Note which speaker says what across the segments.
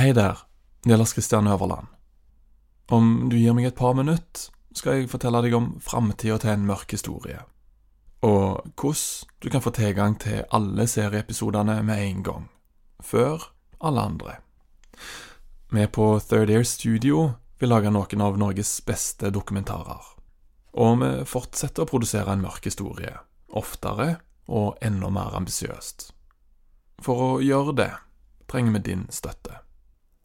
Speaker 1: Hei der, det Lars Kristian Øverland. Om du gir meg et par minutter, skal jeg fortelle deg om framtida til en mørk historie, og hvordan du kan få tilgang til alle serieepisodene med en gang, før alle andre. Vi på Third Air Studio vil lage noen av Norges beste dokumentarer, og vi fortsetter å produsere en mørk historie, oftere og enda mer ambisiøst. For å gjøre det trenger vi din støtte.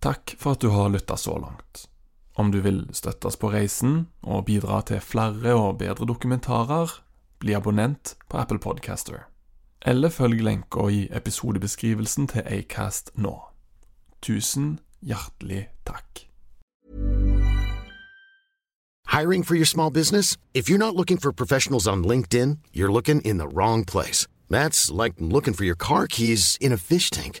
Speaker 1: Takk for at du har lytta så langt. Om du vil støtte oss på reisen og bidra til flere og bedre dokumentarer, bli abonnent på Apple Podcaster. Eller følg lenka i episodebeskrivelsen til Acast nå. Tusen hjertelig takk.
Speaker 2: Hiring for your small business? If you're not looking for professionals on LinkedIn, you're looking in the wrong place. That's like looking for your car keys in a fish tank.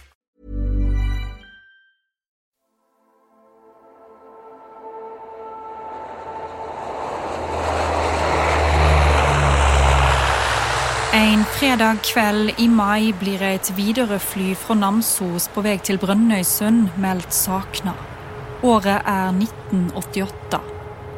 Speaker 3: En fredag kveld i mai blir et Widerøe-fly fra Namsos på vei til Brønnøysund meldt savna. Året er 1988.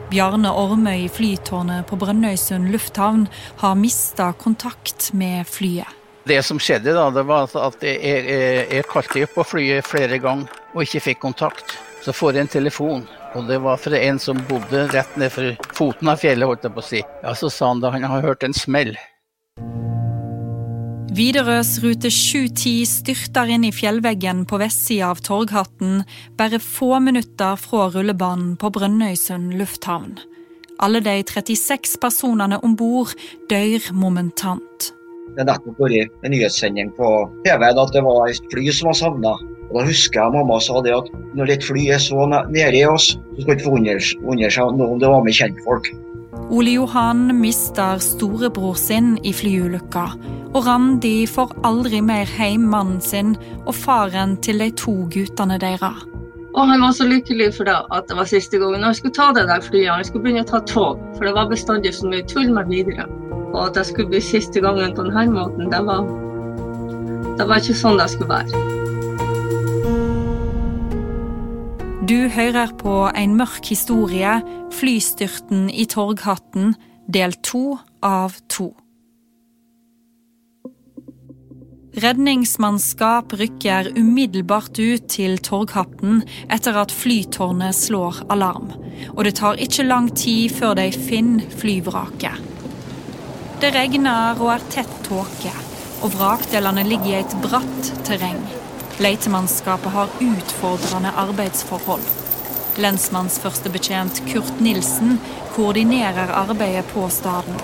Speaker 3: Bjarne Ormøy i flytårnet på Brønnøysund lufthavn har mista kontakt med flyet.
Speaker 4: Det som skjedde, da, det var at jeg, jeg, jeg kalte på flyet flere ganger og ikke fikk kontakt. Så får jeg en telefon, og det var fra en som bodde rett ned for foten av fjellet. holdt jeg på å si. Ja, Så sa han da han har hørt en smell.
Speaker 3: Widerøes rute 710 styrter inn i fjellveggen på vestsida av Torghatten, bare få minutter fra rullebanen på Brønnøysund lufthavn. Alle de 36 personene om bord dør momentant.
Speaker 5: Det har nettopp vært en nyhetssending på TV at det var et fly som var savna. Da husker jeg mamma sa det at når et fly er så nede i oss, så skal ikke forundre seg om det var med kjentfolk.
Speaker 3: Ole Johan mister storebror sin i flyulykka, og Randi får aldri mer hjem mannen sin og faren til de to guttene deres.
Speaker 6: Og han var så lykkelig for det at det var siste gangen han skulle ta det der flyet. Han skulle begynne å ta tog, for det var bestandig så mye tull med videre. Og at det skulle bli siste gangen på denne måten, det var, det var ikke sånn det skulle være.
Speaker 3: Du hører på en mørk historie, flystyrten i Torghatten, del to av to. Redningsmannskap rykker umiddelbart ut til Torghatten etter at flytårnet slår alarm. Og det tar ikke lang tid før de finner flyvraket. Det regner og er tett tåke, og vrakdelene ligger i et bratt terreng. Letemannskapet har utfordrende arbeidsforhold. Lensmannsførstebetjent Kurt Nilsen koordinerer arbeidet på staden.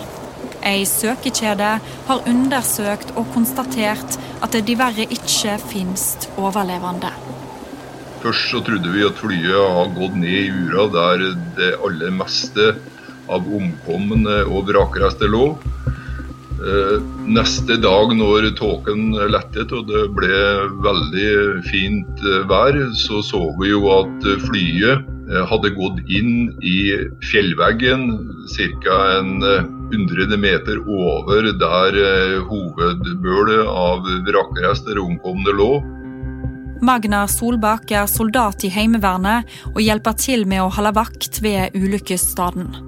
Speaker 3: Ei søkekjede har undersøkt og konstatert at det diverre ikke finnes overlevende.
Speaker 7: Først så trodde vi at flyet har gått ned i ura der det aller meste av omkomne og vrakrester lå. Eh, neste dag når tåken lettet og det ble veldig fint eh, vær, så så vi jo at flyet eh, hadde gått inn i fjellveggen ca. en 100 meter over der hovedbølet av vrakrester og omkomne lå.
Speaker 3: Magnar Solbakk er soldat i Heimevernet og hjelper til med å holde vakt ved ulykkesstedet.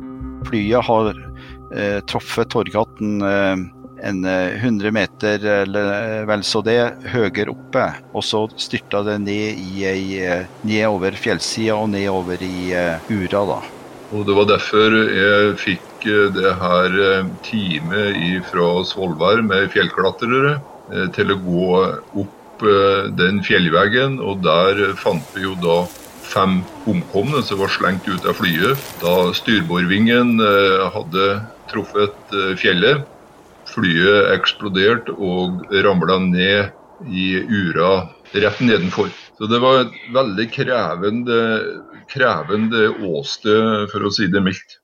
Speaker 8: Flyet har eh, truffet Torghatten eh, en 100 eh, meter eller eh, vel så det høyere oppe. Og så styrta det ned, i ei, eh, ned over fjellsida og ned over i uh, Ura. da.
Speaker 7: Og Det var derfor jeg fikk det her teamet fra Svolvær med fjellklatrere til å gå opp den fjellveggen, og der fant vi jo da fem omkomne som var slengt ut av flyet da styrbordvingen hadde truffet eh, fjellet. Flyet eksploderte og ramla ned i ura rett nedenfor. Så det var et veldig krevende, krevende åsted, for å si det mildt.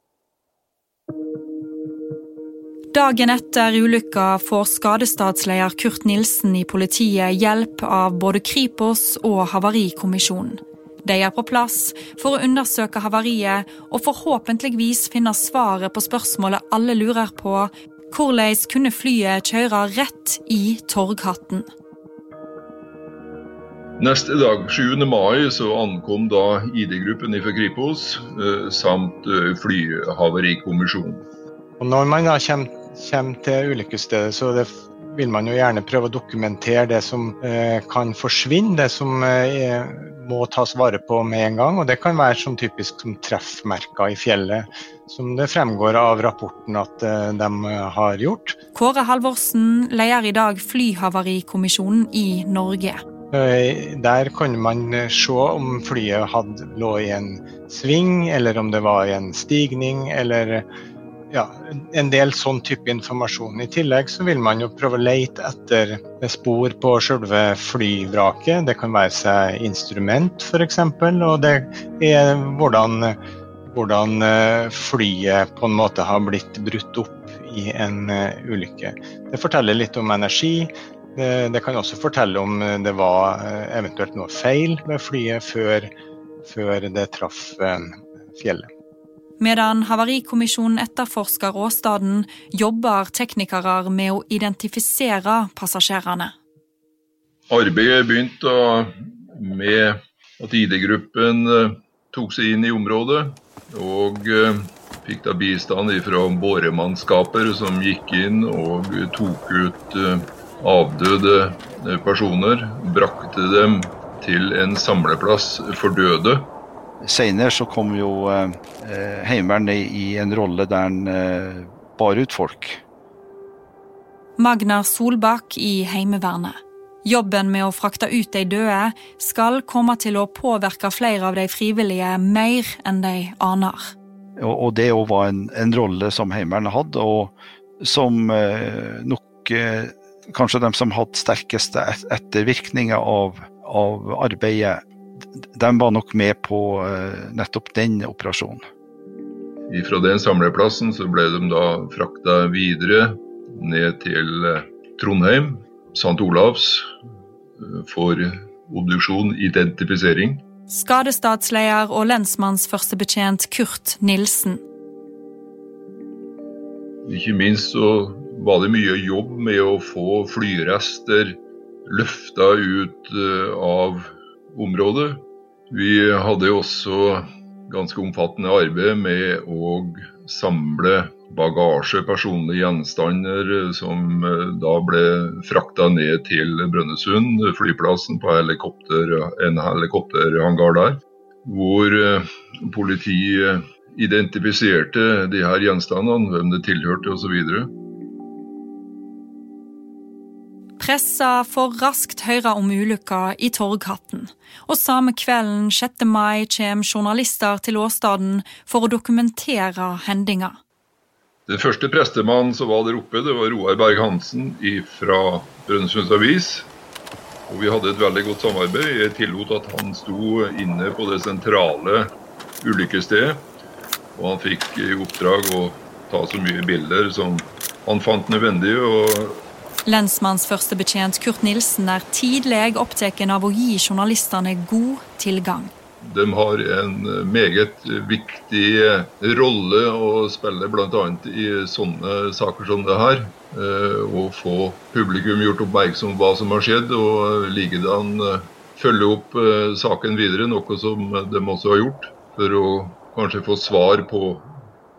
Speaker 3: Dagen etter ulykka får skadestadsleder Kurt Nilsen i politiet hjelp av både Kripos og Havarikommisjonen. De er på plass for å undersøke havariet og forhåpentligvis finne svaret på spørsmålet alle lurer på hvordan kunne flyet kjøre rett i Torghatten?
Speaker 7: Neste dag, 7. mai, så ankom da ID-gruppen fra Kripos eh, samt eh, Flyhavarikommisjonen.
Speaker 9: Når man da kommer kommer til ulykkesstedet, så er det vil man jo gjerne prøve å dokumentere det som eh, kan forsvinne, det som eh, må tas vare på med en gang. Og det kan være som typisk som treffmerker i fjellet, som det fremgår av rapporten at eh, de har gjort.
Speaker 3: Kåre Halvorsen leder i dag Flyhavarikommisjonen i Norge.
Speaker 9: Der kan man se om flyet hadde lå i en sving, eller om det var i en stigning, eller ja, en del sånn type informasjon. I tillegg så vil man jo prøve å lete etter spor på selve flyvraket. Det kan være seg instrument f.eks. Og det er hvordan, hvordan, eh, flyet på en måte har blitt brutt opp i en uh, ulykke. Det forteller litt om energi. Det, det, kan også fortelle om det var eventuelt noe feil ved flyet før, før det traff fjellet.
Speaker 3: Medan Havarikommisjonen etterforsker åstedet, jobber teknikere med å identifisere passasjerene.
Speaker 7: Arbeidet begynte med at ID-gruppen eh, tok seg inn i området. Og eh, fikk da bistand fra båremannskaper som gikk inn og tok ut eh, avdøde personer. Brakte dem til en samleplass for døde.
Speaker 8: Senere så kom jo eh, Heimevernet i en rolle der en eh, bar ut folk.
Speaker 3: Magnar Solbakk i Heimevernet. Jobben med å frakte ut de døde skal komme til å påvirke flere av de frivillige mer enn de aner.
Speaker 8: Og, og det òg var en, en, rolle som Heimevernet hadde, og som eh, nok eh, kanskje de som hadde sterkeste ettervirkninger av, av arbeidet de var nok med på eh, nettopp den operasjonen.
Speaker 7: Fra den samleplassen så ble de da frakta videre ned til eh, Trondheim, St. Olavs, eh, for obduksjon, identifisering.
Speaker 3: Skadestadsleder og lensmannsførstebetjent Kurt Nilsen.
Speaker 7: Ikke minst så var det mye jobb med å få flyrester løfta ut av området. Vi hadde også ganske omfattende arbeid med å samle bagasje, personlige gjenstander, som eh, da ble frakta ned til Brønnøysund, flyplassen, på helikopter, en helikopterhangar der. Hvor eh, politiet identifiserte de her gjenstandene, hvem det tilhørte osv.
Speaker 3: Pressa får raskt høre om ulykka i Torghatten, og samme kvelden 6. mai kommer journalister til åstedet for å dokumentere hendinga.
Speaker 7: Den første prestemannen som var der oppe, det var Roar Berg-Hansen fra Brønnøysunds Avis. Og vi hadde et veldig godt samarbeid. Jeg tillot at han sto inne på det sentrale ulykkesstedet. Og han fikk i oppdrag å ta så mye bilder som han fant nødvendig. og
Speaker 3: Lensmannsførstebetjent Kurt Nilsen er tidlig opptatt av å gi journalistene god tilgang.
Speaker 7: De har en meget viktig rolle å spille bl.a. i sånne saker som det her. Å få publikum gjort oppmerksom på hva som har skjedd, og likedan følge opp saken videre, noe som de også har gjort. For å kanskje få svar på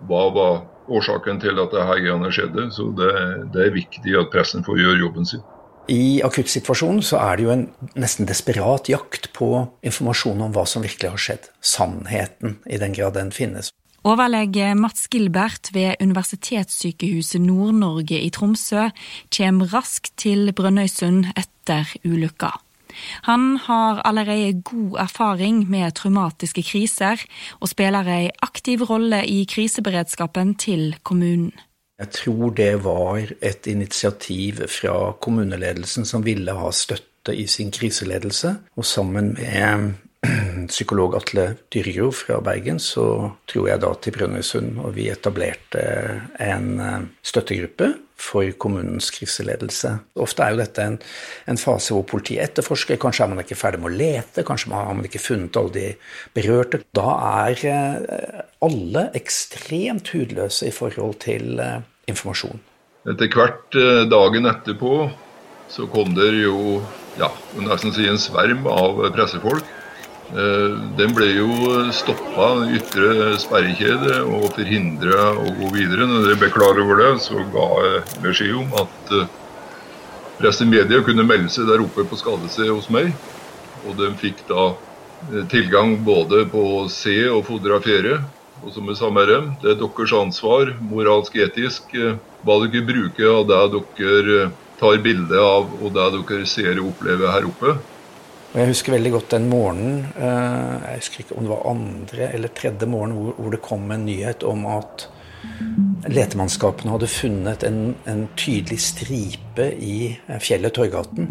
Speaker 7: hva var årsaken til at dette greiene skjedde. Så det, det er viktig at pressen får gjøre jobben sin.
Speaker 10: I akuttsituasjonen så er det jo en nesten desperat jakt på informasjon om hva som virkelig har skjedd. Sannheten, i den grad den finnes.
Speaker 3: Overlege Mats Gilbert ved Universitetssykehuset Nord-Norge i Tromsø kommer raskt til Brønnøysund etter ulykka. Han har allerede god erfaring med traumatiske kriser, og spiller ei aktiv rolle i kriseberedskapen til kommunen.
Speaker 10: Jeg tror det var et initiativ fra kommuneledelsen som ville ha støtte i sin kriseledelse, og sammen med psykolog Atle Dyrjo fra Bergen, så dro jeg da til Brønnøysund, og vi etablerte en eh, støttegruppe for kommunens kriseledelse. Ofte er jo dette en, en, fase hvor politiet etterforsker, kanskje er man ikke ferdig med å lete, kanskje har man ikke funnet alle de berørte. Da er eh, alle ekstremt hudløse i forhold til eh, informasjon.
Speaker 7: Etter hvert dagen etterpå så kom det jo ja, nesten si en sverm av pressefolk den ble jo stoppa, ytre sperrekjede, og forhindra å gå videre. Når dere ble klar over det, så ga jeg beskjed om at resten presse media kunne melde seg der oppe på skadestedet hos meg. Og de fikk da eh, tilgang både på å se og fotografere. Og som jeg sa med dem, det er deres ansvar, moralsk etisk, hva dere bruker av det dere tar bilde av, og det dere ser og opplever her oppe.
Speaker 10: Og Jeg husker veldig godt den morgenen, eh, jeg husker ikke om det var andre eller tredje morgen, hvor det kom en nyhet om at letemannskapene hadde funnet en, en tydelig stripe i eh, fjellet Torgaten.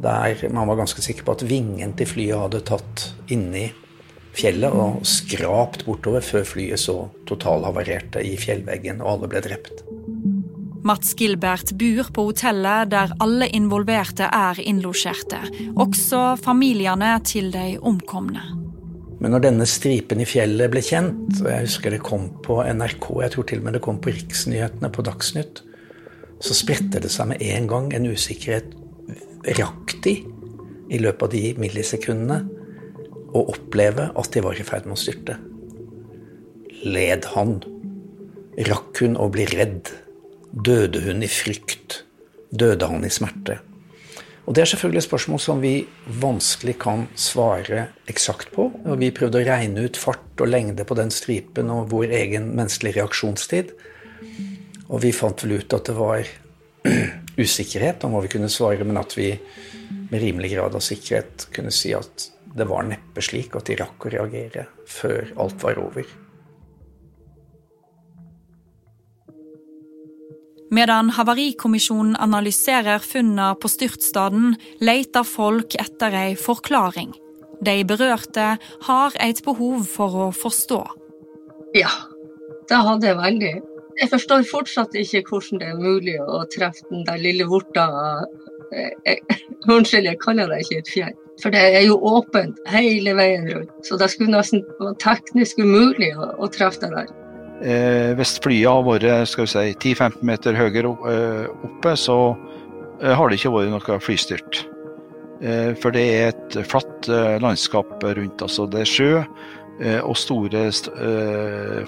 Speaker 10: Der man var ganske sikker på at vingen til flyet hadde tatt inni fjellet og skrapt bortover før flyet så totalhavarerte i fjellveggen og alle ble drept.
Speaker 3: Mats Gilbert bor på hotellet der alle involverte er innlosjerte, også familiene til de omkomne.
Speaker 10: Men når denne stripen i fjellet ble kjent, og jeg husker det kom på NRK, jeg tror til og med det kom på Riksnyhetene på Dagsnytt, så spredte det seg med en gang en usikkerhet. Rakk de i løpet av de millisekundene å oppleve at de var i ferd med å styrte? Led han? Rakk hun å bli redd? Døde hun i frykt? Døde han i smerte? Og Det er selvfølgelig et spørsmål som vi vanskelig kan svare eksakt på. og Vi prøvde å regne ut fart og lengde på den stripen og vår egen menneskelige reaksjonstid. Og vi fant vel ut at det var usikkerhet om hva vi kunne svare, men at vi med rimelig grad av sikkerhet kunne si at det var neppe slik at de rakk å reagere før alt var over.
Speaker 3: Medan Havarikommisjonen analyserer funnene på styrtstaden, leter folk etter ei forklaring. De berørte har et behov for å forstå.
Speaker 6: Ja, det hadde jeg veldig. Jeg forstår fortsatt ikke hvordan det er mulig å treffe den der lille vorta Unnskyld, jeg kaller det ikke et fjell. For det er jo åpent hele veien rundt. Så det skulle nesten være teknisk umulig å, å treffe det der.
Speaker 8: Eh, hvis flyet har vært si, 10-15 meter høyere eh, oppe, så eh, har det ikke vært noe flystyrt. Eh, for det er et flatt eh, landskap rundt. altså Det er sjø eh, og store,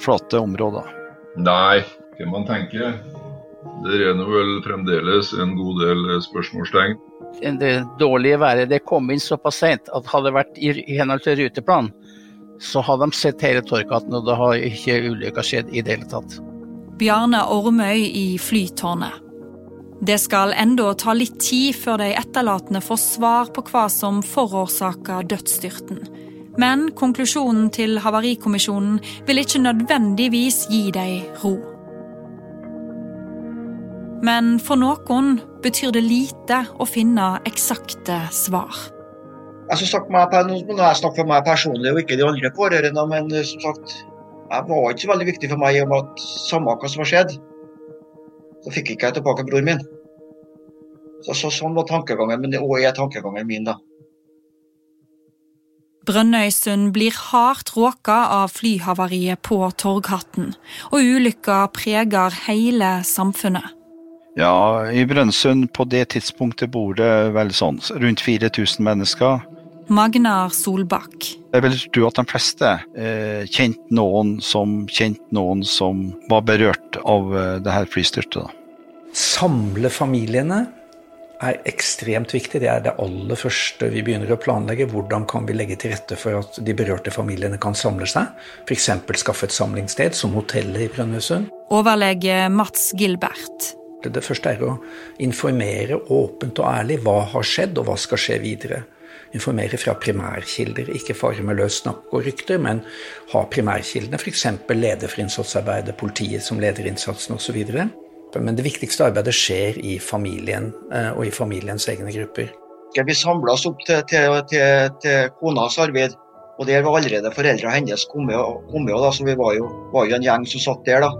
Speaker 8: flate områder.
Speaker 7: Nei, kan man tenke. Det renner vel fremdeles en god del spørsmålstegn.
Speaker 4: Det dårlige været det kom inn såpass sent at hadde det vært i henhold til ruteplan, så har de sett hele Torkaten, og det har ikke ulykka skjedd i det hele tatt.
Speaker 3: Bjarne Ormøy i Flytårnet. Det skal enda ta litt tid før de etterlatende får svar på hva som forårsaka dødsstyrten. Men konklusjonen til Havarikommisjonen vil ikke nødvendigvis gi dem ro. Men for noen betyr det lite å finne eksakte svar.
Speaker 5: Jeg snakke meg, Nå jeg snakker for meg personlig og ikke de andre pårørende, men eh, som sagt, jeg var ikke så veldig viktig for meg i og med at samme hva som har skjedd, så fikk ikke jeg tilbake broren min. Så, så Sånn var tankegangen, men det òg er tankegangen min, da.
Speaker 3: Brønnøysund blir hardt råka av flyhavariet på Torghatten, og ulykka preger hele samfunnet.
Speaker 8: Ja, i Brønnøysund på det tidspunktet bor det vel sånn rundt 4000 mennesker.
Speaker 3: Magnar Solbakk.
Speaker 8: Jeg vil tro at de fleste eh, kjente noen som kjente noen som var berørt av eh, det her flystyrtet.
Speaker 10: Samle familiene er ekstremt viktig. Det er det aller første vi begynner å planlegge. Hvordan kan vi legge til rette for at de berørte familiene kan samle seg? F.eks. skaffe et samlingssted, som hotellet i Brønnøysund.
Speaker 3: Overlege Mats Gilbert.
Speaker 10: Det første er å informere åpent og ærlig hva har skjedd, og hva skal skje videre. Informere fra primærkilder, ikke fare løs snakk og rykter, men ha primærkildene, f.eks. leder for innsatsarbeidet, politiet som leder innsatsen osv. Men det viktigste arbeidet skjer i familien eh, og i familiens egne grupper.
Speaker 5: Vi samla oss opp til, til, til, til konas arbeid, og der var allerede foreldra hennes kommet. så vi var jo, var jo, en gjeng som satt der. da.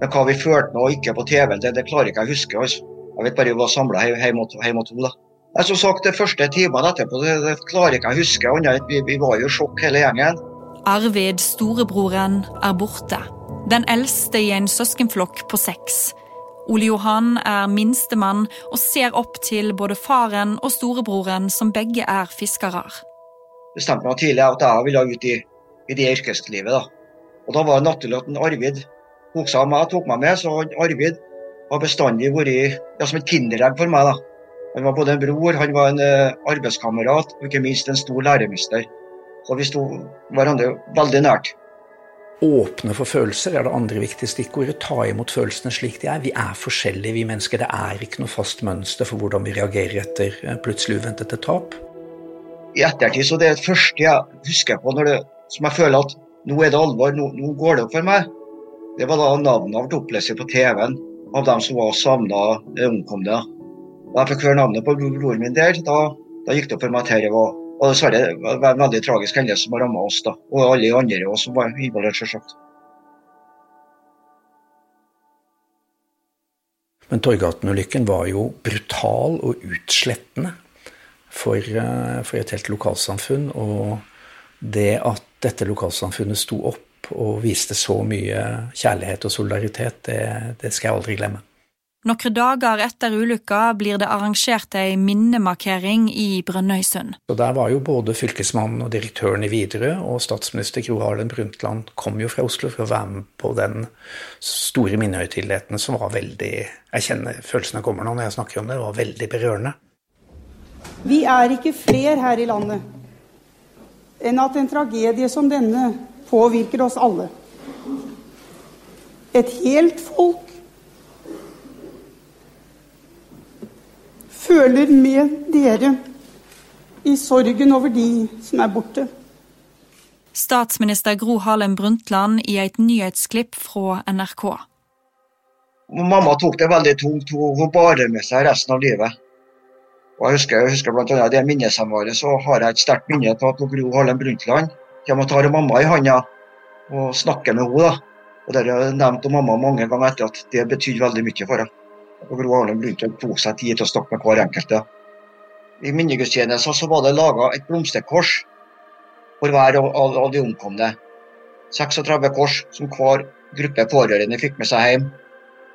Speaker 5: Men hva vi følte nå ikke på TV, det, det klarer ikke jeg å huske. altså. Jeg vet bare vi var samla hjemme hos henne. Som sagt, De første timene etterpå det, det klarer ikke jeg å huske. Vi, vi var jo i sjokk hele gjengen.
Speaker 3: Arvid, storebroren, er borte. Den eldste i en søskenflokk på seks. Ole Johan er minstemann og ser opp til både faren og storebroren, som begge er fiskere.
Speaker 5: Bestemte meg tidlig at jeg ville ut i, i det yrkeslivet. da. Og Da var det naturlig at Arvid tok meg, tok meg med. Så Arvid har bestandig vært ja, som et kinderegg for meg. da. Han var både en bror, han var en uh, arbeidskamerat og ikke minst en stor læremester. Og vi sto hverandre veldig nært.
Speaker 10: Åpne for følelser er det andre viktige stikkordet. Ta imot følelsene slik de er. Vi er forskjellige, vi mennesker. Det er ikke noe fast mønster for hvordan vi reagerer etter eh, plutselig uventede tap.
Speaker 5: I ettertid så det er det første jeg husker på når det, som jeg føler at nå er det alvor, nå, nå går det opp for meg. Det var da navnet ble opplest på TV-en av dem som var savna omkomne. Da jeg fikk høre navnet på broren min der, da, da gikk det opp for meg at dette var og dessverre var det en veldig tragisk hendelse som ramma oss, da. Og alle andre også, som var involvert, selvsagt.
Speaker 10: Men Torgaten-ulykken var jo brutal og utslettende for, eh, for, et helt lokalsamfunn. Og det at dette lokalsamfunnet sto opp og viste så mye kjærlighet og solidaritet, det, det skal jeg aldri glemme.
Speaker 3: Noen dager etter ulykka blir det arrangert ei minnemarkering i Brønnøysund.
Speaker 10: Og Der var jo både fylkesmannen og direktøren i Widerøe og statsminister Gro Harlem Brundtland kom jo fra Oslo for å være med på den store minnehøytideligheten som var veldig Jeg kjenner følelsene kommer nå når jeg snakker om det. Det var veldig berørende.
Speaker 11: Vi er ikke fler her i landet enn at en tragedie som denne påvirker oss alle. Et helt folk føler med dere i sorgen over de som er borte.
Speaker 3: Statsminister Gro Harlem Brundtland i et nyhetsklipp fra NRK.
Speaker 5: Mamma tok det veldig tungt. Hun bar med seg resten av livet. Og jeg husker, jeg husker blant annet det minnesamværet, så har jeg et sterkt minne på at Gro Harlem Brundtland kommer og tar mamma i handa og snakker med henne. Og Det har jeg nevnt om mamma mange ganger etter at det betydde veldig mye for henne og Gro begynte å tok seg tid til å snakke med hver enkelte. I minnegudstjenesten så var det laga et blomsterkors for hver av de omkomne. 36 kors som hver gruppe pårørende fikk med seg hjem.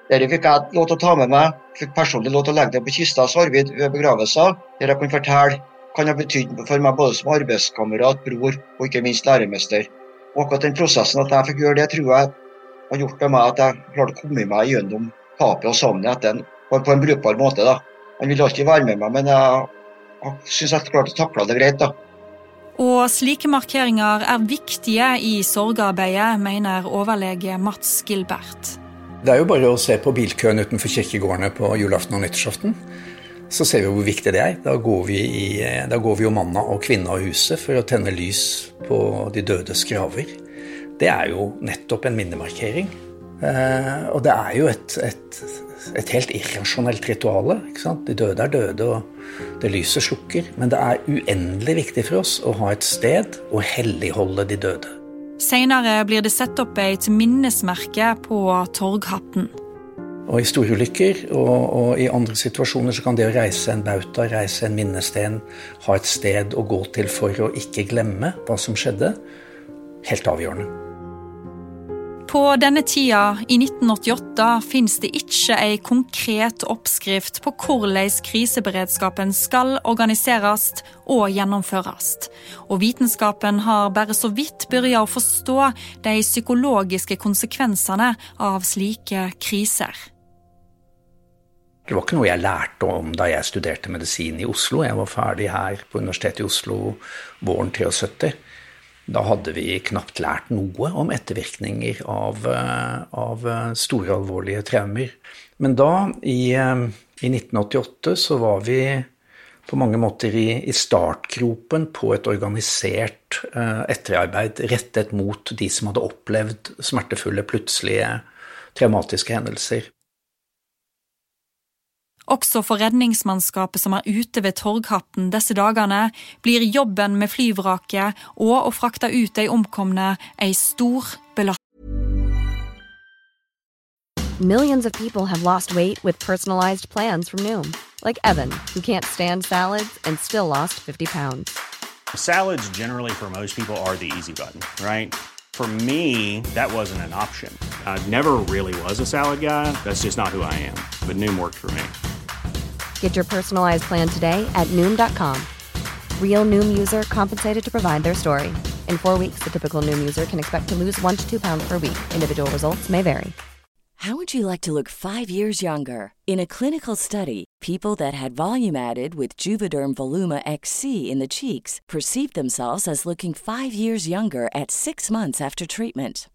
Speaker 5: Dette fikk jeg lov til å ta med meg. Fikk personlig lov til å legge det på kista hos Arvid ved begravelser, der jeg kunne fortelle hva det har betydd for meg både som arbeidskamerat, bror og ikke minst læremester. Og akkurat den prosessen at jeg fikk gjøre det, tror jeg har gjort med meg at jeg klarte å komme meg gjennom og savnet etter en, på, på, en brukbar måte. da. Han ville alltid være med meg, men jeg, jeg syns jeg klarte å takle det greit. da.
Speaker 3: Og slike markeringer er viktige i sorgarbeidet, mener overlege Mats Gilbert.
Speaker 10: Det er jo bare å se på bilkøen utenfor kirkegårdene på julaften og nyttårsaften. Så ser vi hvor viktig det er. Da går vi, i, da går vi jo manna og kvinna av huset for å tenne lys på de dødes graver. Det er jo nettopp en minnemarkering. Eh, og det er jo et, et, et helt irrasjonelt ritual. De døde er døde, og det lyset slukker. Men det er uendelig viktig for oss å ha et sted å helligholde de døde.
Speaker 3: Senere blir det satt opp et minnesmerke på Torghatten.
Speaker 10: Og i store ulykker og, og, i andre situasjoner så kan det å reise en bauta, reise en minnesten, ha et sted å gå til for å ikke glemme hva som skjedde, helt avgjørende.
Speaker 3: På denne tida, i 1988, finnes det ikke ei konkret oppskrift på hvordan kriseberedskapen skal organiseres og gjennomføres. Og vitenskapen har bare så vidt begynt å forstå de psykologiske konsekvensene av slike kriser.
Speaker 10: Det var ikke noe jeg lærte om da jeg studerte medisin i Oslo. Jeg var ferdig her på Universitetet i Oslo våren 73. Da hadde vi knapt lært noe om ettervirkninger av, eh, av store, alvorlige traumer. Men da, i, eh, i, 1988, så var vi på mange måter i, i startgropen på et organisert etterarbeid rettet mot de som hadde opplevd smertefulle, plutselige traumatiske hendelser.
Speaker 3: Også for redningsmannskapet som er ute ved Torghatten disse dagene, blir jobben med flyvraket og å frakte ut de omkomne ei stor belastning.
Speaker 12: Millions of people have lost weight with personalized plans from Noom. Like Evan, who can't stand salads and still lost 50 pounds.
Speaker 13: Salads generally for most people are the easy button, right? For me, that wasn't an option. I never really was a salad guy. That's just not who I am. But Noom worked for me.
Speaker 12: Get your personalized plan today at Noom.com. Real Noom user compensated to provide their story. In four weeks, the typical Noom user can expect to lose one to two pounds per week. Individual results may vary.
Speaker 14: How would you like to look five years younger? In a clinical study, people that had volume added with Juvederm Voluma XC in the cheeks perceived themselves as looking five years younger at six months after treatment.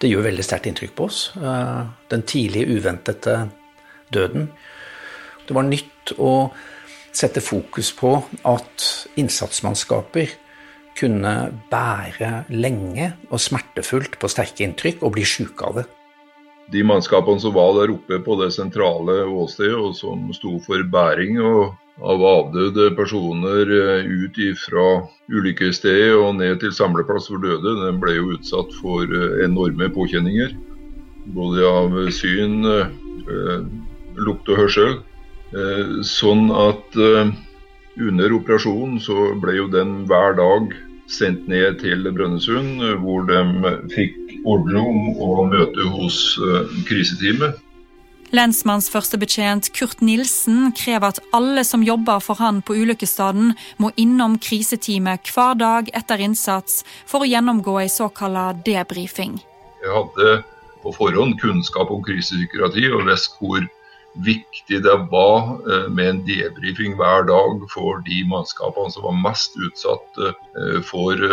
Speaker 10: Det gjør veldig sterkt inntrykk på oss. eh, Den tidlige, uventete døden. Det var nytt å sette fokus på at innsatsmannskaper kunne bære lenge og smertefullt på sterke inntrykk og bli sjuke av det.
Speaker 7: De mannskapene som var der oppe på det sentrale åstedet, og som sto for bæring av avdøde personer eh, ut fra ulykkesstedet og ned til samleplass for døde, den ble jo utsatt for eh, enorme påkjenninger. Både av syn, eh, lukt og hørsel. Sånn at under operasjonen så ble jo den hver dag sendt ned til Brønnøysund, hvor de fikk ordre om å møte hos kriseteamet.
Speaker 3: Lensmannsførstebetjent Kurt Nilsen krever at alle som jobber for han på ulykkesstedet, må innom kriseteamet hver dag etter innsats for å gjennomgå ei såkalla debrifing.
Speaker 7: Jeg hadde på forhånd kunnskap om krisepsykiatri og visste hvor viktig det var med en debrifing hver dag for de mannskapene som var mest utsatt for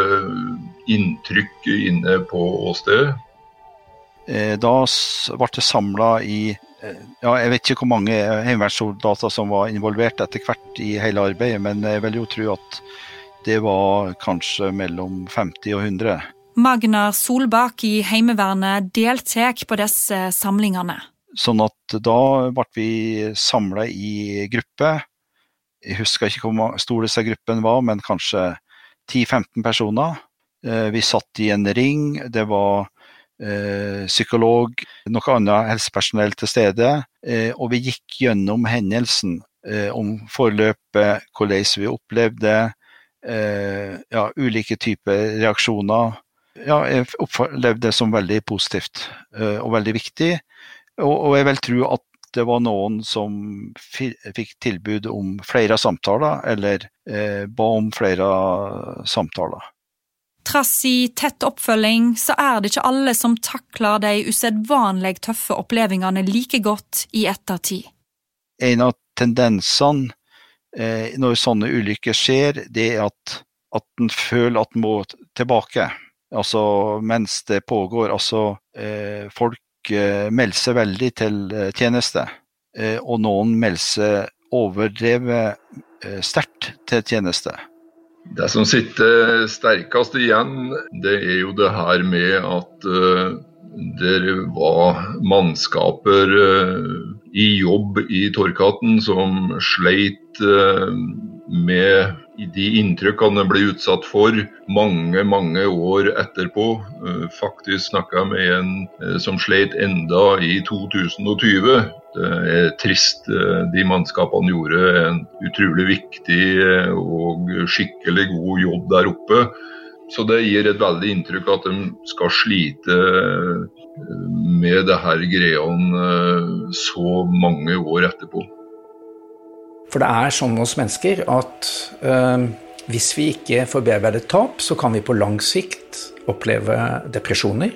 Speaker 7: inntrykk inne på åstedet?
Speaker 8: Eh, da ble det samla i eh, ja, Jeg vet ikke hvor mange heimevernssoldater som var involvert etter hvert i hele arbeidet, men jeg vil jo tro at det var kanskje mellom 50 og 100.
Speaker 3: Magnar Solbakk i Heimevernet deltar på disse samlingene.
Speaker 8: Sånn at da ble vi samla i gruppe. Jeg husker ikke hvor stor disse gruppen var, men kanskje 10-15 personer. Eh, vi satt i en ring. Det var eh, psykolog, noe annet helsepersonell til stede. Eh, og vi gikk gjennom hendelsen om forløpet, hvordan vi opplevde ja, ulike typer reaksjoner. Ja, jeg opplevde det som veldig positivt og veldig viktig. Og, og jeg vil tro at det var noen som fikk tilbud om flere samtaler, eller eh, ba om flere samtaler.
Speaker 3: Trass i tett oppfølging, så er det ikke alle som takler de usedvanlig tøffe opplevelsene like godt i ettertid.
Speaker 8: En av tendensene eh, når sånne ulykker skjer, det er at, at en føler at en må tilbake. Altså mens det pågår. Altså eh, folk melder seg veldig til eh, tjeneste, eh, og noen melder seg overdrevet sterkt til tjeneste.
Speaker 7: Det som sitter sterkest igjen, det er jo det her med at det var mannskaper i jobb i Torkatten som sleit med de inntrykkene ble utsatt for mange, mange år etterpå. Eh, faktisk snakka jeg med en eh, som sleit enda i 2020. Det er trist. Eh, de mannskapene gjorde en utrolig viktig og skikkelig god jobb der oppe. Så det gir et veldig inntrykk at de skal slite med det her greiene så mange år etterpå.
Speaker 10: For det er sånn hos mennesker at øh, hvis vi ikke får bearbeidet tap, så kan vi på lang sikt oppleve depresjoner.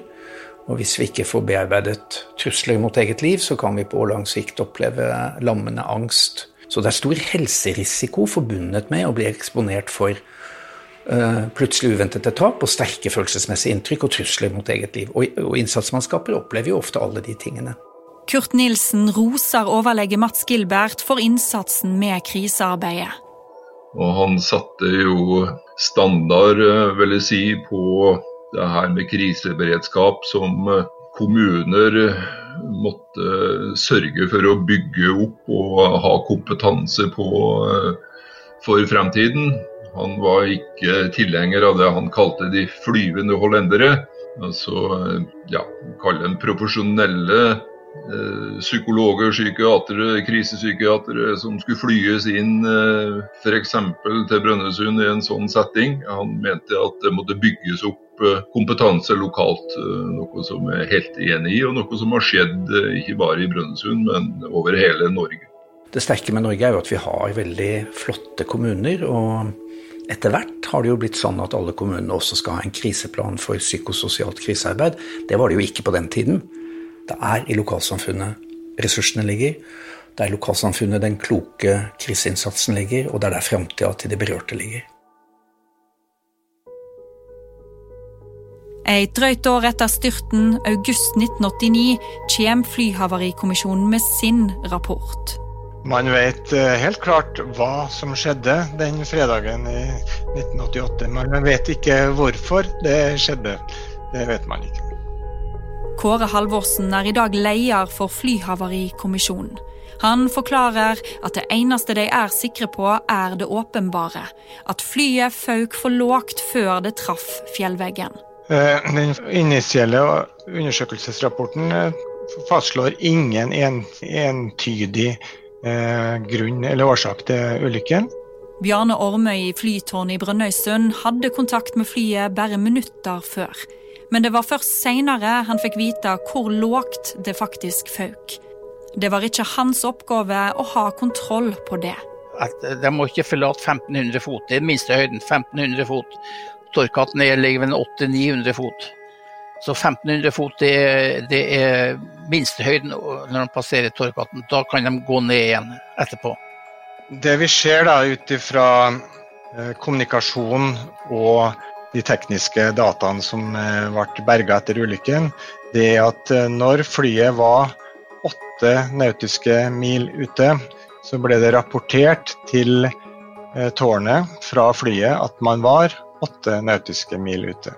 Speaker 10: Og hvis vi ikke får bearbeidet trusler mot eget liv, så kan vi på lang sikt oppleve lammende angst. Så det er stor helserisiko forbundet med å bli eksponert for uh, plutselig uventede tap og sterke følelsesmessige inntrykk og trusler mot eget liv. Og innsatsmannskaper opplever jo ofte alle de tingene.
Speaker 3: Kurt Nilsen roser overlege Mats Gilbert for innsatsen med krisearbeidet.
Speaker 7: Og han satte jo standard, eh, vil jeg si, på det her med kriseberedskap som eh, kommuner eh, måtte sørge for å bygge opp og ha kompetanse på for fremtiden. Han var ikke tilhenger av det han kalte de flyvende hollendere. Altså, ja, kalle dem profesjonelle psykologer, psykiatere, krisepsykiatere som skulle flyes inn eh, f.eks. til Brønnøysund i en sånn setting. Han mente at det måtte bygges opp eh, kompetanse lokalt, noe som jeg er helt enig i, og noe som har skjedd ikke bare i Brønnøysund, men over hele Norge.
Speaker 10: Det sterke med Norge er jo at vi har veldig flotte kommuner. og etter hvert har det jo blitt sånn at alle kommunene også skal ha en kriseplan for psykososialt krisearbeid. Det var det jo ikke på den tiden. Det er i lokalsamfunnet ressursene ligger. Det er i lokalsamfunnet den kloke kriseinnsatsen ligger, og det er der framtida til de berørte ligger.
Speaker 3: Et drøyt år etter styrten, august 1989, kommer Flyhavarikommisjonen med sin rapport.
Speaker 9: Man vet eh, helt klart hva som skjedde den fredagen i 1988, men man vet ikke hvorfor det skjedde. Det vet man ikke.
Speaker 3: Kåre Halvorsen er i dag leder for Flyhavarikommisjonen. Han forklarer at det eneste de er sikre på, er det åpenbare. At flyet føk for lågt før det traff fjellveggen.
Speaker 9: Eh, den initielle undersøkelsesrapporten eh, fastslår ingen entydig eh, grunn eller årsak til ulykken.
Speaker 3: Bjarne Ormøy i flytårnet i Brønnøysund hadde kontakt med flyet bare minutter før men det var først seinere han fikk vite hvor lågt det faktisk føk. Det var ikke hans oppgave å ha kontroll på det.
Speaker 4: At de må ikke forlate 1500 fot, det er minstehøyden. 1500 fot. Torkatten ligger ved 800-900 fot. Så 1500 fot det er, det er minstehøyden når de passerer Torkatten. Da kan de gå ned igjen etterpå.
Speaker 9: Det vi ser da ut ifra eh, kommunikasjon og de tekniske dataene som eh, ble berga etter ulykken, det er at eh, når flyet var åtte nautiske mil ute, så ble det rapportert til eh, tårnet fra flyet at man var åtte nautiske mil ute.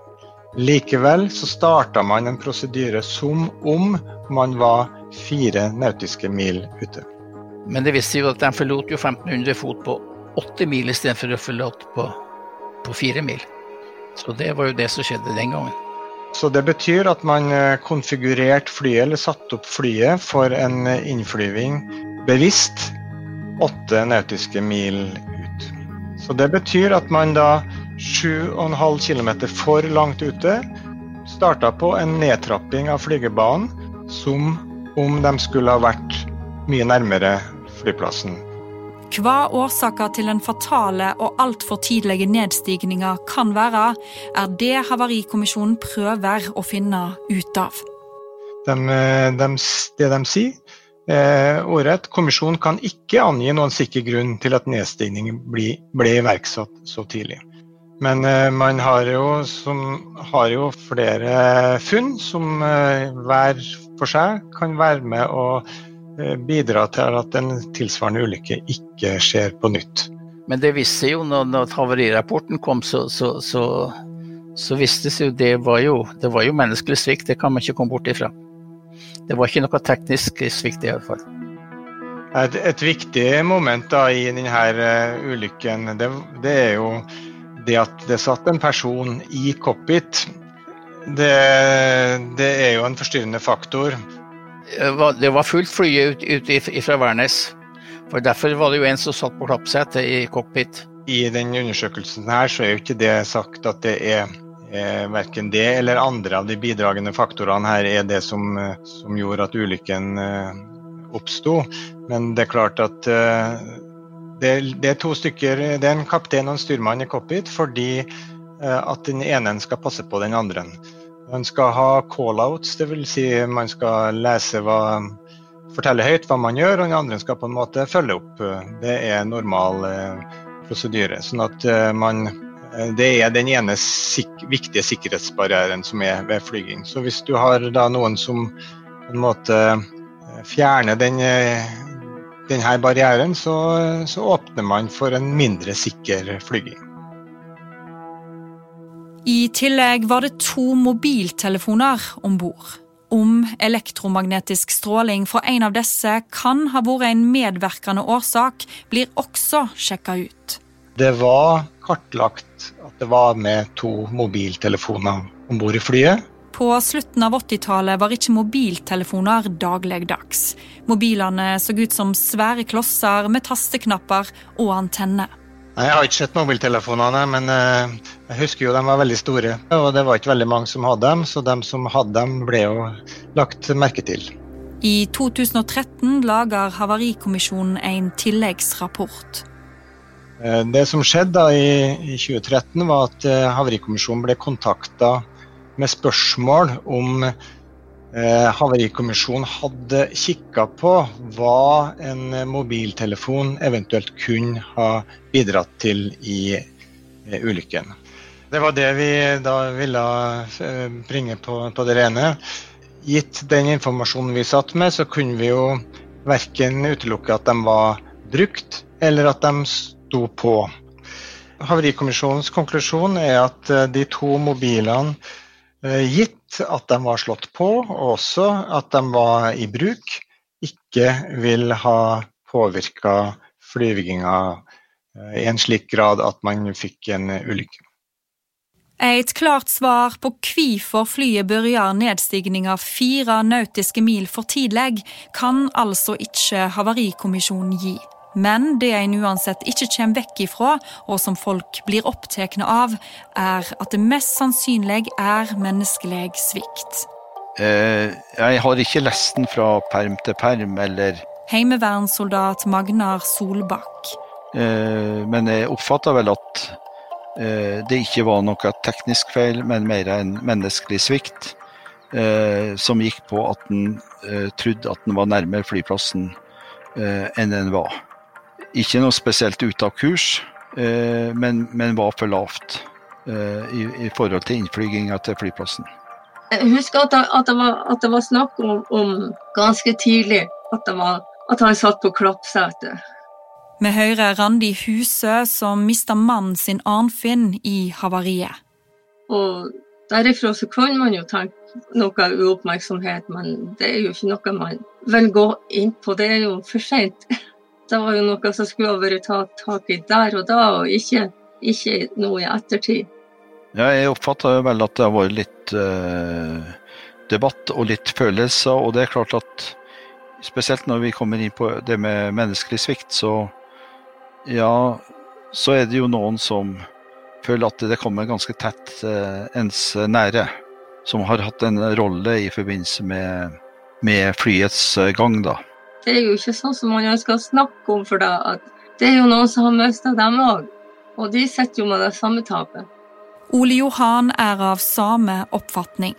Speaker 9: Likevel så starta man en prosedyre som om man var fire nautiske mil ute.
Speaker 4: Men det viste jo at de forlot jo 1500 fot på åtte mil istedenfor å forlate på, på fire mil. Så det var jo det som skjedde den gangen.
Speaker 9: Så det betyr at man eh, konfigurerte flyet, eller satte opp flyet, for en eh, innflyving bevisst åtte nautiske mil ut. Så det betyr at man da 7,5 km for langt ute starta på en nedtrapping av flygebanen som om de skulle ha vært mye nærmere flyplassen.
Speaker 3: Hva årsaker til den fatale og altfor tidlige nedstigninga kan være, er det Havarikommisjonen prøver å finne ut av.
Speaker 9: De, de, det de sier, eh, ordrett, kommisjonen kan ikke angi noen sikker grunn til at nedstigningen ble, ble iverksatt så tidlig. Men eh, man har jo, som, har jo, flere funn som eh, hver for seg kan være med å Eh, bidra til at en tilsvarende ulykke ikke skjer på nytt.
Speaker 4: Men det visste jo når, når havarirapporten kom, så, så, så, så vistes jo det var jo, det var jo menneskelig svikt. Det kan man ikke komme bort ifra. Det var ikke noe teknisk svikt i alle fall.
Speaker 9: Et, et viktig moment da i denne uh, ulykken, det, det, er jo det at det satt en person i cockpit. Det, det er jo en forstyrrende faktor.
Speaker 4: Eh, det var fullt fly ut, ut fra Værnes. For Derfor var det jo en som satt på klappsetet i cockpit.
Speaker 9: I den undersøkelsen her så er jo ikke det sagt at det er eh, verken det eller andre av de bidragende faktorene her er det som, eh, som gjorde at ulykken eh, oppsto. Men det er klart at eh, det, det, er to stykker, det er en kaptein og en styrmann i cockpit fordi eh, at den ene skal passe på den andre. Man skal ha call-outs, dvs. Si man skal lese hva fortelle høyt hva man gjør, og den andre skal på en måte følge opp. Det er normal eh, prosedyre. Sånn at eh, man eh, Det er den ene sik viktige sikkerhetsbarrieren som er ved flyging. Så hvis du har da noen som på en måte fjerner den, denne barrieren, så, så åpner man for en mindre sikker flyging.
Speaker 3: I tillegg var det to mobiltelefoner om bord. Om elektromagnetisk stråling fra en av disse kan ha vært en medvirkende årsak, blir også sjekka ut.
Speaker 9: Det var kartlagt at det var med to mobiltelefoner om bord i flyet.
Speaker 3: På slutten av 80-tallet var ikke mobiltelefoner dagligdags. Mobilene så ut som svære klosser med tasteknapper og antenner.
Speaker 9: Jeg har ikke sett mobiltelefonene, men eh, jeg husker jo de var veldig store. Og det var ikke veldig mange som hadde dem, så de som hadde dem, ble jo lagt merke til.
Speaker 3: I 2013 lager Havarikommisjonen en tilleggsrapport.
Speaker 9: Eh, det som skjedde da i 2013, var at eh, Havarikommisjonen ble kontakta med spørsmål om Eh, Havarikommisjonen hadde kikka på hva en mobiltelefon eventuelt kunne ha bidratt til i eh, ulykken. Det var det vi da ville eh, bringe på, på, det rene. Gitt den informasjonen vi satt med, så kunne vi jo verken utelukke at de var brukt, eller at de sto på. Havarikommisjonens konklusjon er at de to mobilene gitt at de var slått på, og også at de var i bruk, ikke vil ha påvirka flyvinga eh, i en slik grad at man fikk en ulykke.
Speaker 3: Et klart svar på hvorfor flyet begynner nedstigninga fire nautiske mil for tidlig, kan altså ikke Havarikommisjonen gi. Men det en uansett ikke kommer vekk ifra, og som folk blir opptatt av, er at det mest sannsynlig er menneskelig svikt.
Speaker 8: Eh, jeg har ikke lest den fra perm til perm, eller
Speaker 3: Heimevernssoldat Magnar Solbakk.
Speaker 8: Eh, men jeg oppfatter vel at eh, det ikke var noe teknisk feil, men mer en menneskelig svikt. Eh, som gikk på at en eh, trodde at den var nærmere flyplassen eh, enn den var. Ikke noe spesielt ute av kurs, eh, men, men var for lavt. i, i, forhold til innflyginga til flyplassen.
Speaker 6: Jeg husker at det, at det, var, at det var, snakk om, om, ganske tidlig at, var, at han satt på klappsetet.
Speaker 3: Vi hører Randi Husø som mista mannen sin Arnfinn i havariet.
Speaker 6: Og derifra så kan man jo tenke noe uoppmerksomhet, men det er jo ikke noe man vil gå inn på. Det er jo for seint. Det var jo noe som skulle ha vært tatt tak i der og da, og ikke, ikke noe i ettertid.
Speaker 8: Ja, jeg oppfatter vel at det har vært litt eh, debatt og litt følelser, og det er klart at spesielt når vi kommer inn på det med menneskelig svikt, så ja, så er det jo noen som føler at det kommer ganske tett eh, ens nære, som har hatt en rolle i forbindelse med, med flyets eh, gang, da.
Speaker 6: Det er jo ikke sånn som man ønsker å snakke om for deg, at det er jo noen som har mista dem òg. Og de sitter jo med det samme tapet.
Speaker 3: Ole Johan er av samme oppfatning.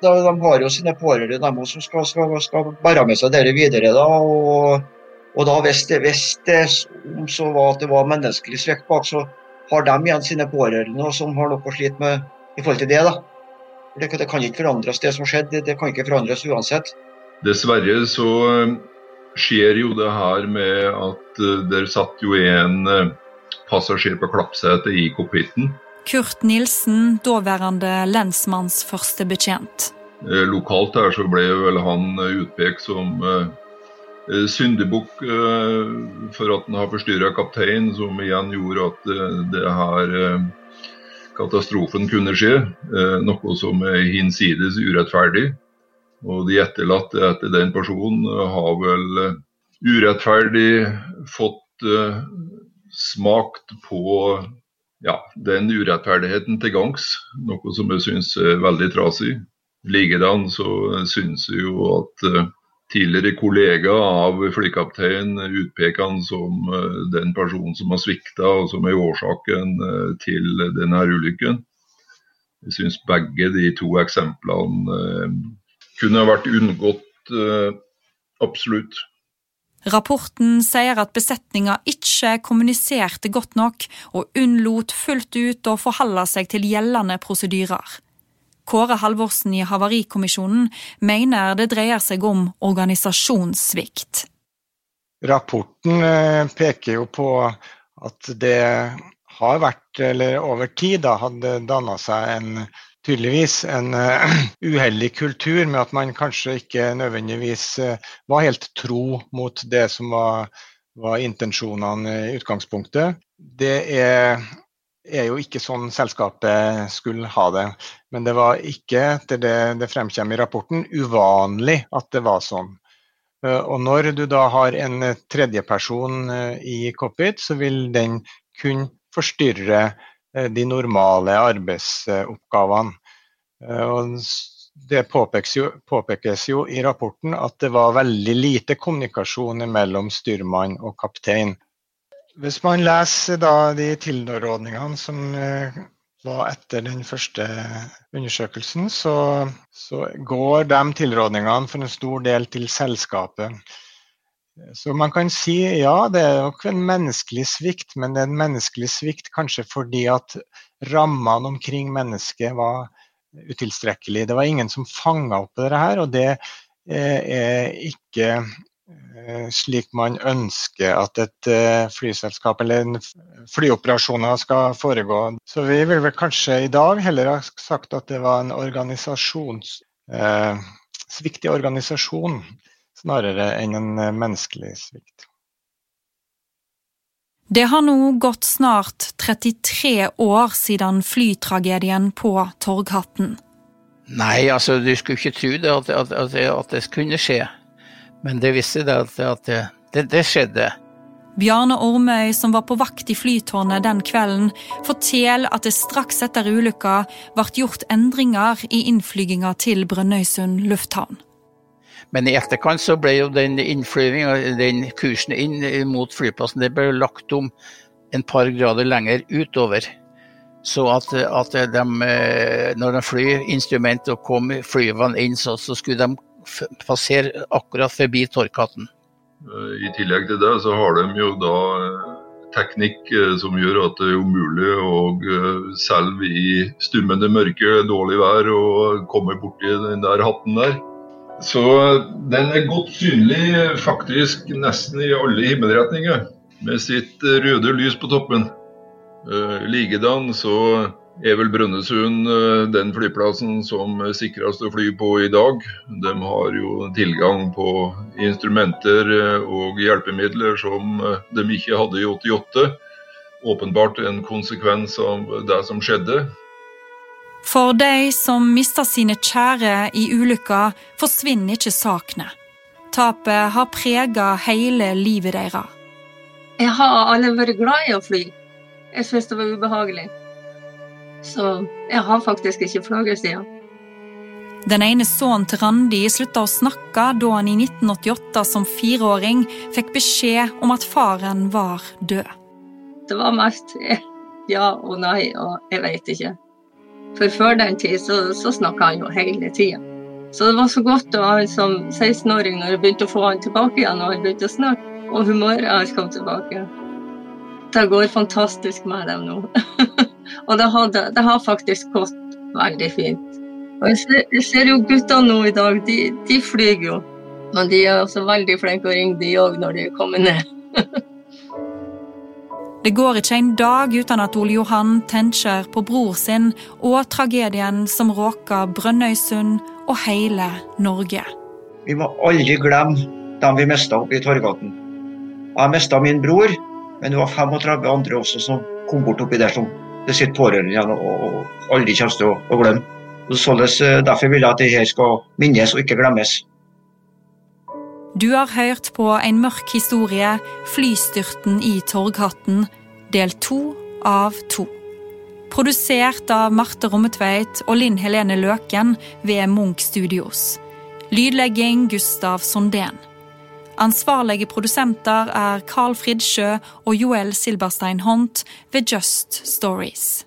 Speaker 5: De, de har jo sine pårørende de som skal, skal, skal, bære med seg dette videre. da, og, og da hvis det, hvis det så var at det var menneskelig svikt bak, så har de igjen sine pårørende som har noe å slite med i forhold til det. da. Det, det kan ikke forandres, det som skjedde. Det, det kan ikke forandres uansett.
Speaker 7: Dessverre så skjer jo det her med at uh, der satt jo en uh, passasjer på klappsetet i cockpiten.
Speaker 3: Kurt Nilsen, daværende lensmanns
Speaker 7: førstebetjent. lokalt her så ble vel han utpekt som syndebukk for at han har forstyrra kapteinen, som igjen gjorde at det her katastrofen kunne skje. Noe som er hinsides urettferdig. Og de etterlatte etter den personen har vel eh, urettferdig fått uh, smakt på ja, den urettferdigheten til gangs, noe som jeg syns er veldig trasig. Likedan så syns jeg jo at tidligere kollega av flykapteinen utpeker han som den personen som har svikta og som er årsaken til denne ulykken. Jeg syns begge de to eksemplene kunne vært unngått eh, absolutt.
Speaker 3: Rapporten sier at besetninga ikke kommuniserte godt nok og unnlot fullt ut å forholde seg til gjeldende prosedyrer. Kåre Halvorsen i Havarikommisjonen mener det dreier seg om organisasjonssvikt.
Speaker 9: Rapporten eh, peker jo på at det har vært, eller over tid da, hadde danna seg en tydeligvis en uh, uheldig kultur med at man kanskje ikke nødvendigvis uh, var helt tro mot det som var, var intensjonene i utgangspunktet. Det er, er, jo ikke sånn selskapet skulle ha det. Men det var ikke, etter det det fremkommer i rapporten, uvanlig at det var sånn. Uh, og når du da har en tredjeperson i cockpit, så vil den kunne forstyrre Eh, de normale arbeidsoppgavene. Eh, og det påpekes jo, påpekes jo, i rapporten at det var veldig lite kommunikasjon mellom styrmann og kaptein. Hvis man leser de tilrådningene som eh, var etter den første undersøkelsen, så, så går de tilrådningene for en stor del til selskapet. Så man kan si ja, det er nok en menneskelig svikt, men det er en menneskelig svikt kanskje fordi at rammene omkring mennesket var utilstrekkelig. Det var ingen som fanga opp dette her, og det eh, er ikke eh, slik man ønsker at et eh, flyselskap eller flyoperasjoner skal foregå. Så vi vil vel kanskje i dag heller ha sagt at det var en organisasjons, eh, i organisasjon snarere enn en eh, menneskelig svikt.
Speaker 3: Det har nå gått snart 33 år siden flytragedien på Torghatten.
Speaker 4: Nei, altså du skulle ikke tro det at, at, at, at det kunne skje. Men det visste det at, det, det, skjedde.
Speaker 3: Bjarne Ormøy, som var på vakt i flytårnet den kvelden, forteller at det straks etter ulykka ble gjort endringer i innflyginga til Brønnøysund lufthavn.
Speaker 4: Men i etterkant så ble jo den innflyvninga, den kursen inn mot flyplassen, det ble lagt om en par grader lenger utover. Så at, at de, eh, når de flyr instrument og kom flyvende inn, så, så, skulle de passere akkurat forbi Torkatten.
Speaker 7: I tillegg til det så har de jo da eh, teknikk eh, som gjør at det er umulig å selv i stummende mørke, dårlig vær, å komme borti den der hatten der. Så den er godt synlig faktisk nesten i alle himmelretninger, med sitt røde lys på toppen. Likedan så er vel Brønnøysund eh, den flyplassen som sikrest å fly på i dag. De har jo tilgang på instrumenter eh, og hjelpemidler som eh, de ikke hadde i 88. Åpenbart en konsekvens av det som skjedde.
Speaker 3: For de som mister sine kjære i ulykka, forsvinner ikke sakene. Tapet har prega hele livet deres.
Speaker 6: Jeg har alle vært glad i å fly. Jeg syns det var ubehagelig. Så jeg har faktisk ikke flaggerstier.
Speaker 3: Den ene sønnen til Randi slutta å snakke da han i 1988 som fireåring fikk beskjed om at faren var død.
Speaker 6: Det var mest ja og nei og jeg veit ikke. For før den tid så, så snakka han jo hele tida. Så det var så godt å ha han som 16-åring når jeg begynte å få han tilbake igjen og han begynte å snakke. Og humøret hans kom tilbake. Det går fantastisk med dem nå. Og det, hadde, det, har faktisk gått veldig fint. Og jeg ser, jeg ser jo guttene nå i dag, de, de flyr jo. Men de er også veldig flinke å ringe de òg når de kommer ned.
Speaker 3: det går ikke en dag uten at Ole Johan tenker på bror sin og tragedien som råker Brønnøysund og hele Norge.
Speaker 5: Vi må aldri glemme dem vi mista oppe i Torgaten. Jeg mista min bror, men det var 35 andre også som kom bort oppi der som det sitter pårørende igjen og aldri kommer til å, glemme. Således, eh, derfor vil jeg at dette skal minnes og ikke glemmes.
Speaker 3: Du har hørt på en mørk historie, 'Flystyrten i Torghatten', del to av to. Produsert av Marte Rommetveit og Linn Helene Løken ved Munch Studios. Lydlegging Gustav Sondén. Ansvarlige produsenter er Carl Fridsjø og Joel Silberstein Hont ved Just Stories.